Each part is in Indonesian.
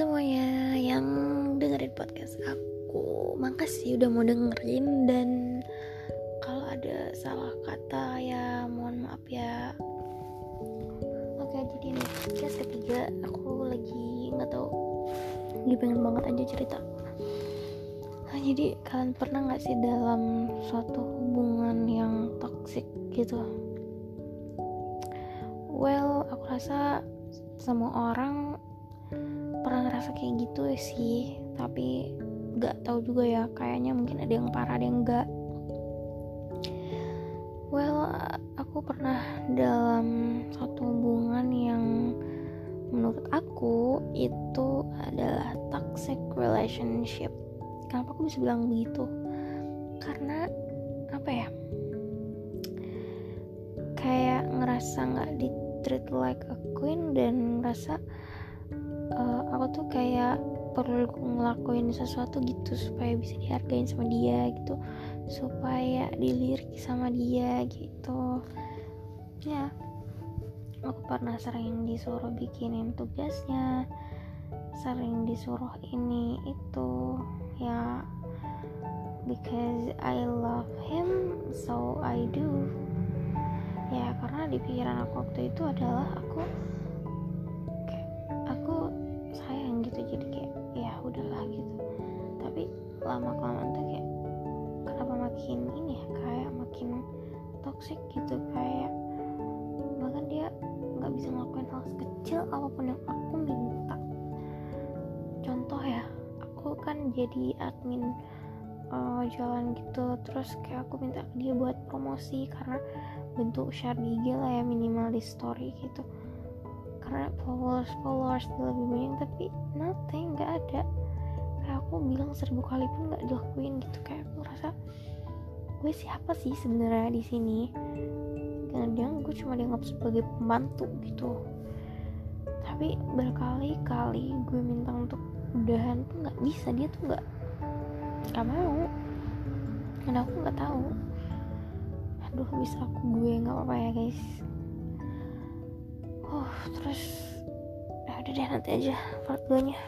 semuanya yang dengerin podcast aku. Makasih udah mau dengerin dan kalau ada salah kata ya mohon maaf ya. Oke jadi ini podcast ketiga. Aku lagi nggak tahu lagi pengen banget aja cerita. Nah, Jadi kalian pernah gak sih dalam suatu hubungan yang toxic gitu? Well aku rasa semua orang pernah ngerasa kayak gitu sih tapi nggak tahu juga ya kayaknya mungkin ada yang parah ada yang enggak well aku pernah dalam satu hubungan yang menurut aku itu adalah toxic relationship. Kenapa aku bisa bilang begitu? Karena apa ya? Kayak ngerasa nggak di treat like a queen dan ngerasa uh, aku tuh kayak perlu ngelakuin sesuatu gitu supaya bisa dihargain sama dia gitu. Supaya dilirik sama dia gitu. Ya aku pernah sering disuruh bikinin tugasnya sering disuruh ini itu. Ya because I love him so I do. Ya karena di pikiran aku waktu itu adalah aku lama kelamaan tuh kayak kenapa makin ini ya kayak makin toxic gitu kayak bahkan dia nggak bisa ngelakuin hal kecil apa pun yang aku minta. Contoh ya aku kan jadi admin uh, jalan gitu terus kayak aku minta dia buat promosi karena bentuk share di IG lah ya minimal di story gitu. Karena followers followers lebih banyak tapi nothing nggak ada aku bilang seribu kali pun nggak dilakuin gitu kayak aku ngerasa gue siapa sih sebenarnya di sini? Kadang gue cuma dianggap sebagai pembantu gitu. Tapi berkali-kali gue minta untuk udahan tuh nggak bisa dia tuh nggak nggak mau. Dan aku nggak tahu aduh bisa aku gue nggak apa-apa ya guys. Oh terus ya udah deh nanti aja part 2 nya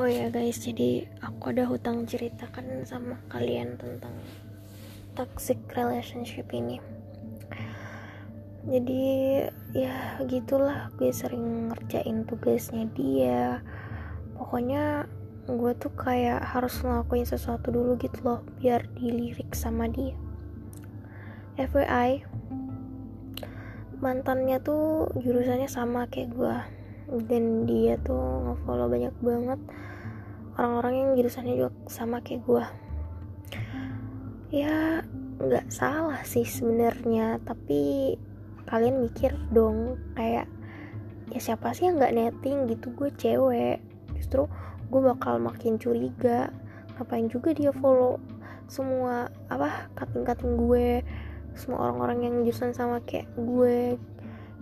oh ya guys jadi aku ada hutang ceritakan sama kalian tentang toxic relationship ini. Jadi ya gitulah gue sering ngerjain tugasnya dia. Pokoknya gue tuh kayak harus ngelakuin sesuatu dulu gitu loh biar dilirik sama dia. FYI mantannya tuh jurusannya sama kayak gue. Dan dia tuh ngefollow banyak banget orang-orang yang jurusannya juga sama kayak gue ya nggak salah sih sebenarnya tapi kalian mikir dong kayak ya siapa sih yang nggak netting gitu gue cewek. Justru gue bakal makin curiga ngapain juga dia follow semua apa kating-kating gue semua orang-orang yang jurusan sama kayak gue.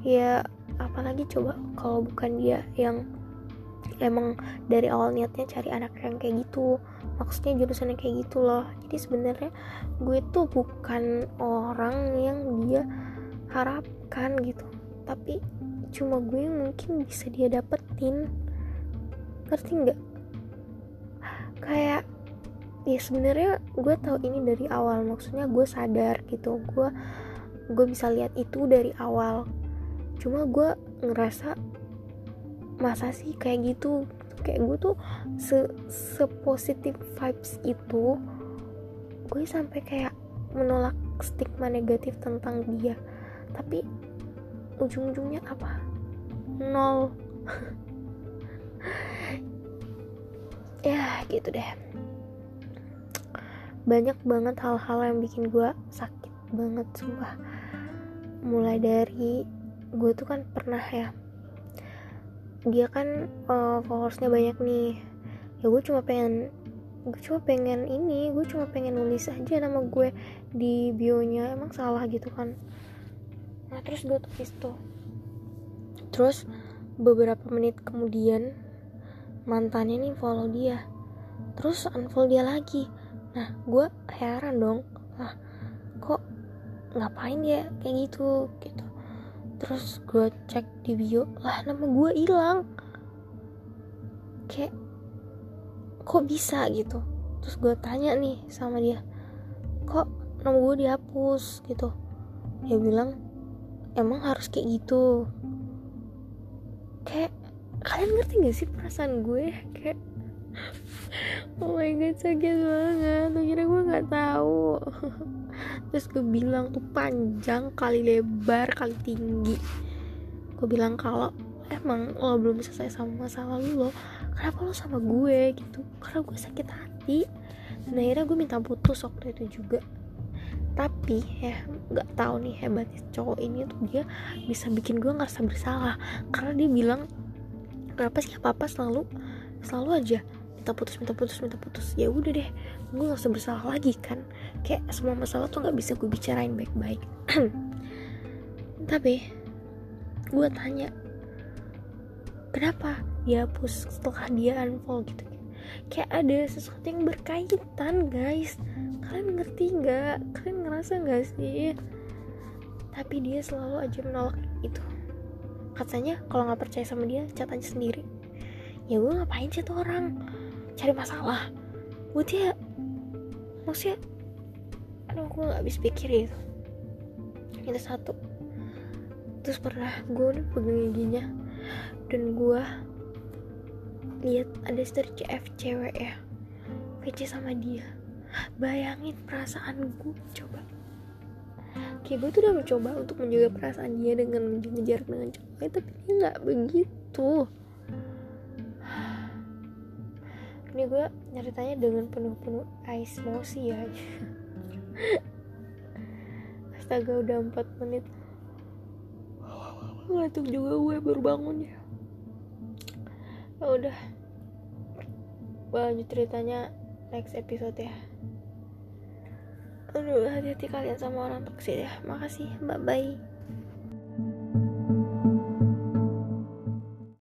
Ya apalagi coba kalau bukan dia yang emang dari awal niatnya cari anak yang kayak gitu. Maksudnya jurusannya kayak gitu loh. Jadi sebenarnya gue tuh bukan orang yang dia harapkan gitu. Tapi cuma gue mungkin bisa dia dapetin. Ngerti nggak? Kayak ya sebenarnya gue tahu ini dari awal. Maksudnya gue sadar gitu. Gue gue bisa lihat itu dari awal. Cuma gue ngerasa masa sih kayak gitu? Kayak gue tuh se, se positif vibes itu gue sampai kayak menolak stigma negatif tentang dia. Tapi ujung-ujungnya apa? Nol. Ya gitu deh. Banyak banget hal-hal yang bikin gue sakit banget sumpah. Mulai dari gue tuh kan pernah ya dia kan uh, followersnya banyak nih. Ya gue cuma pengen gue cuma pengen ini gue cuma pengen nulis aja nama gue di bionya emang salah gitu kan. Nah terus gue tulis tuh. Terus beberapa menit kemudian mantannya nih follow dia. Terus unfollow dia lagi. Nah gue heran dong. Lah ngapain dia kayak gitu gitu terus gue cek di bio lah nama gue hilang. Kayak kok bisa gitu? Terus gue tanya nih sama dia kok nama gue dihapus? Gitu. Dia bilang emang harus kayak gitu. Kayak kalian ngerti gak sih perasaan gue? Kayak oh my god sakit banget. Akhirnya gue nggak tahu. Terus gue bilang tuh panjang kali lebar kali tinggi. Gue bilang kalau emang lo belum selesai sama masalah lo kenapa lo sama gue gitu? Karena gue sakit hati. Dan akhirnya gue minta putus waktu itu juga. Tapi ya nggak tahu nih hebatnya cowok ini tuh dia bisa bikin gue ngerasa bersalah. Karena dia bilang kenapa sih apa apa selalu selalu aja minta putus minta putus minta putus. Ya udah deh gue gak usah bersalah lagi kan. Kayak semua masalah tuh nggak bisa gue bicarain baik-baik. Tapi gue tanya kenapa dia hapus setelah dia unfollow? Gitu kayak ada sesuatu yang berkaitan guys. Kalian ngerti nggak? Kalian ngerasa nggak sih? Tapi dia selalu aja menolak itu. Katanya kalau nggak percaya sama dia cat aja sendiri. Ya gue ngapain sih tuh orang cari masalah. Buat dia maksudnya aduh gue nggak habis pikir itu itu satu terus pernah gue nih pegang giginya dan gue lihat ada story CF cewek ya VC sama dia. Bayangin perasaan gue coba kayak gue tuh udah mencoba untuk menjaga perasaan dia dengan menjaga jarak dengan cowoknya tapi dia nggak begitu ini gue ceritanya dengan penuh-penuh ais emosi ya astaga udah 4 menit. Ngantuk juga gue baru bangun ya. Ya udah. Lanjut ceritanya next episode ya. Aduh hati-hati kalian sama orang toksik ya. Makasih bye bye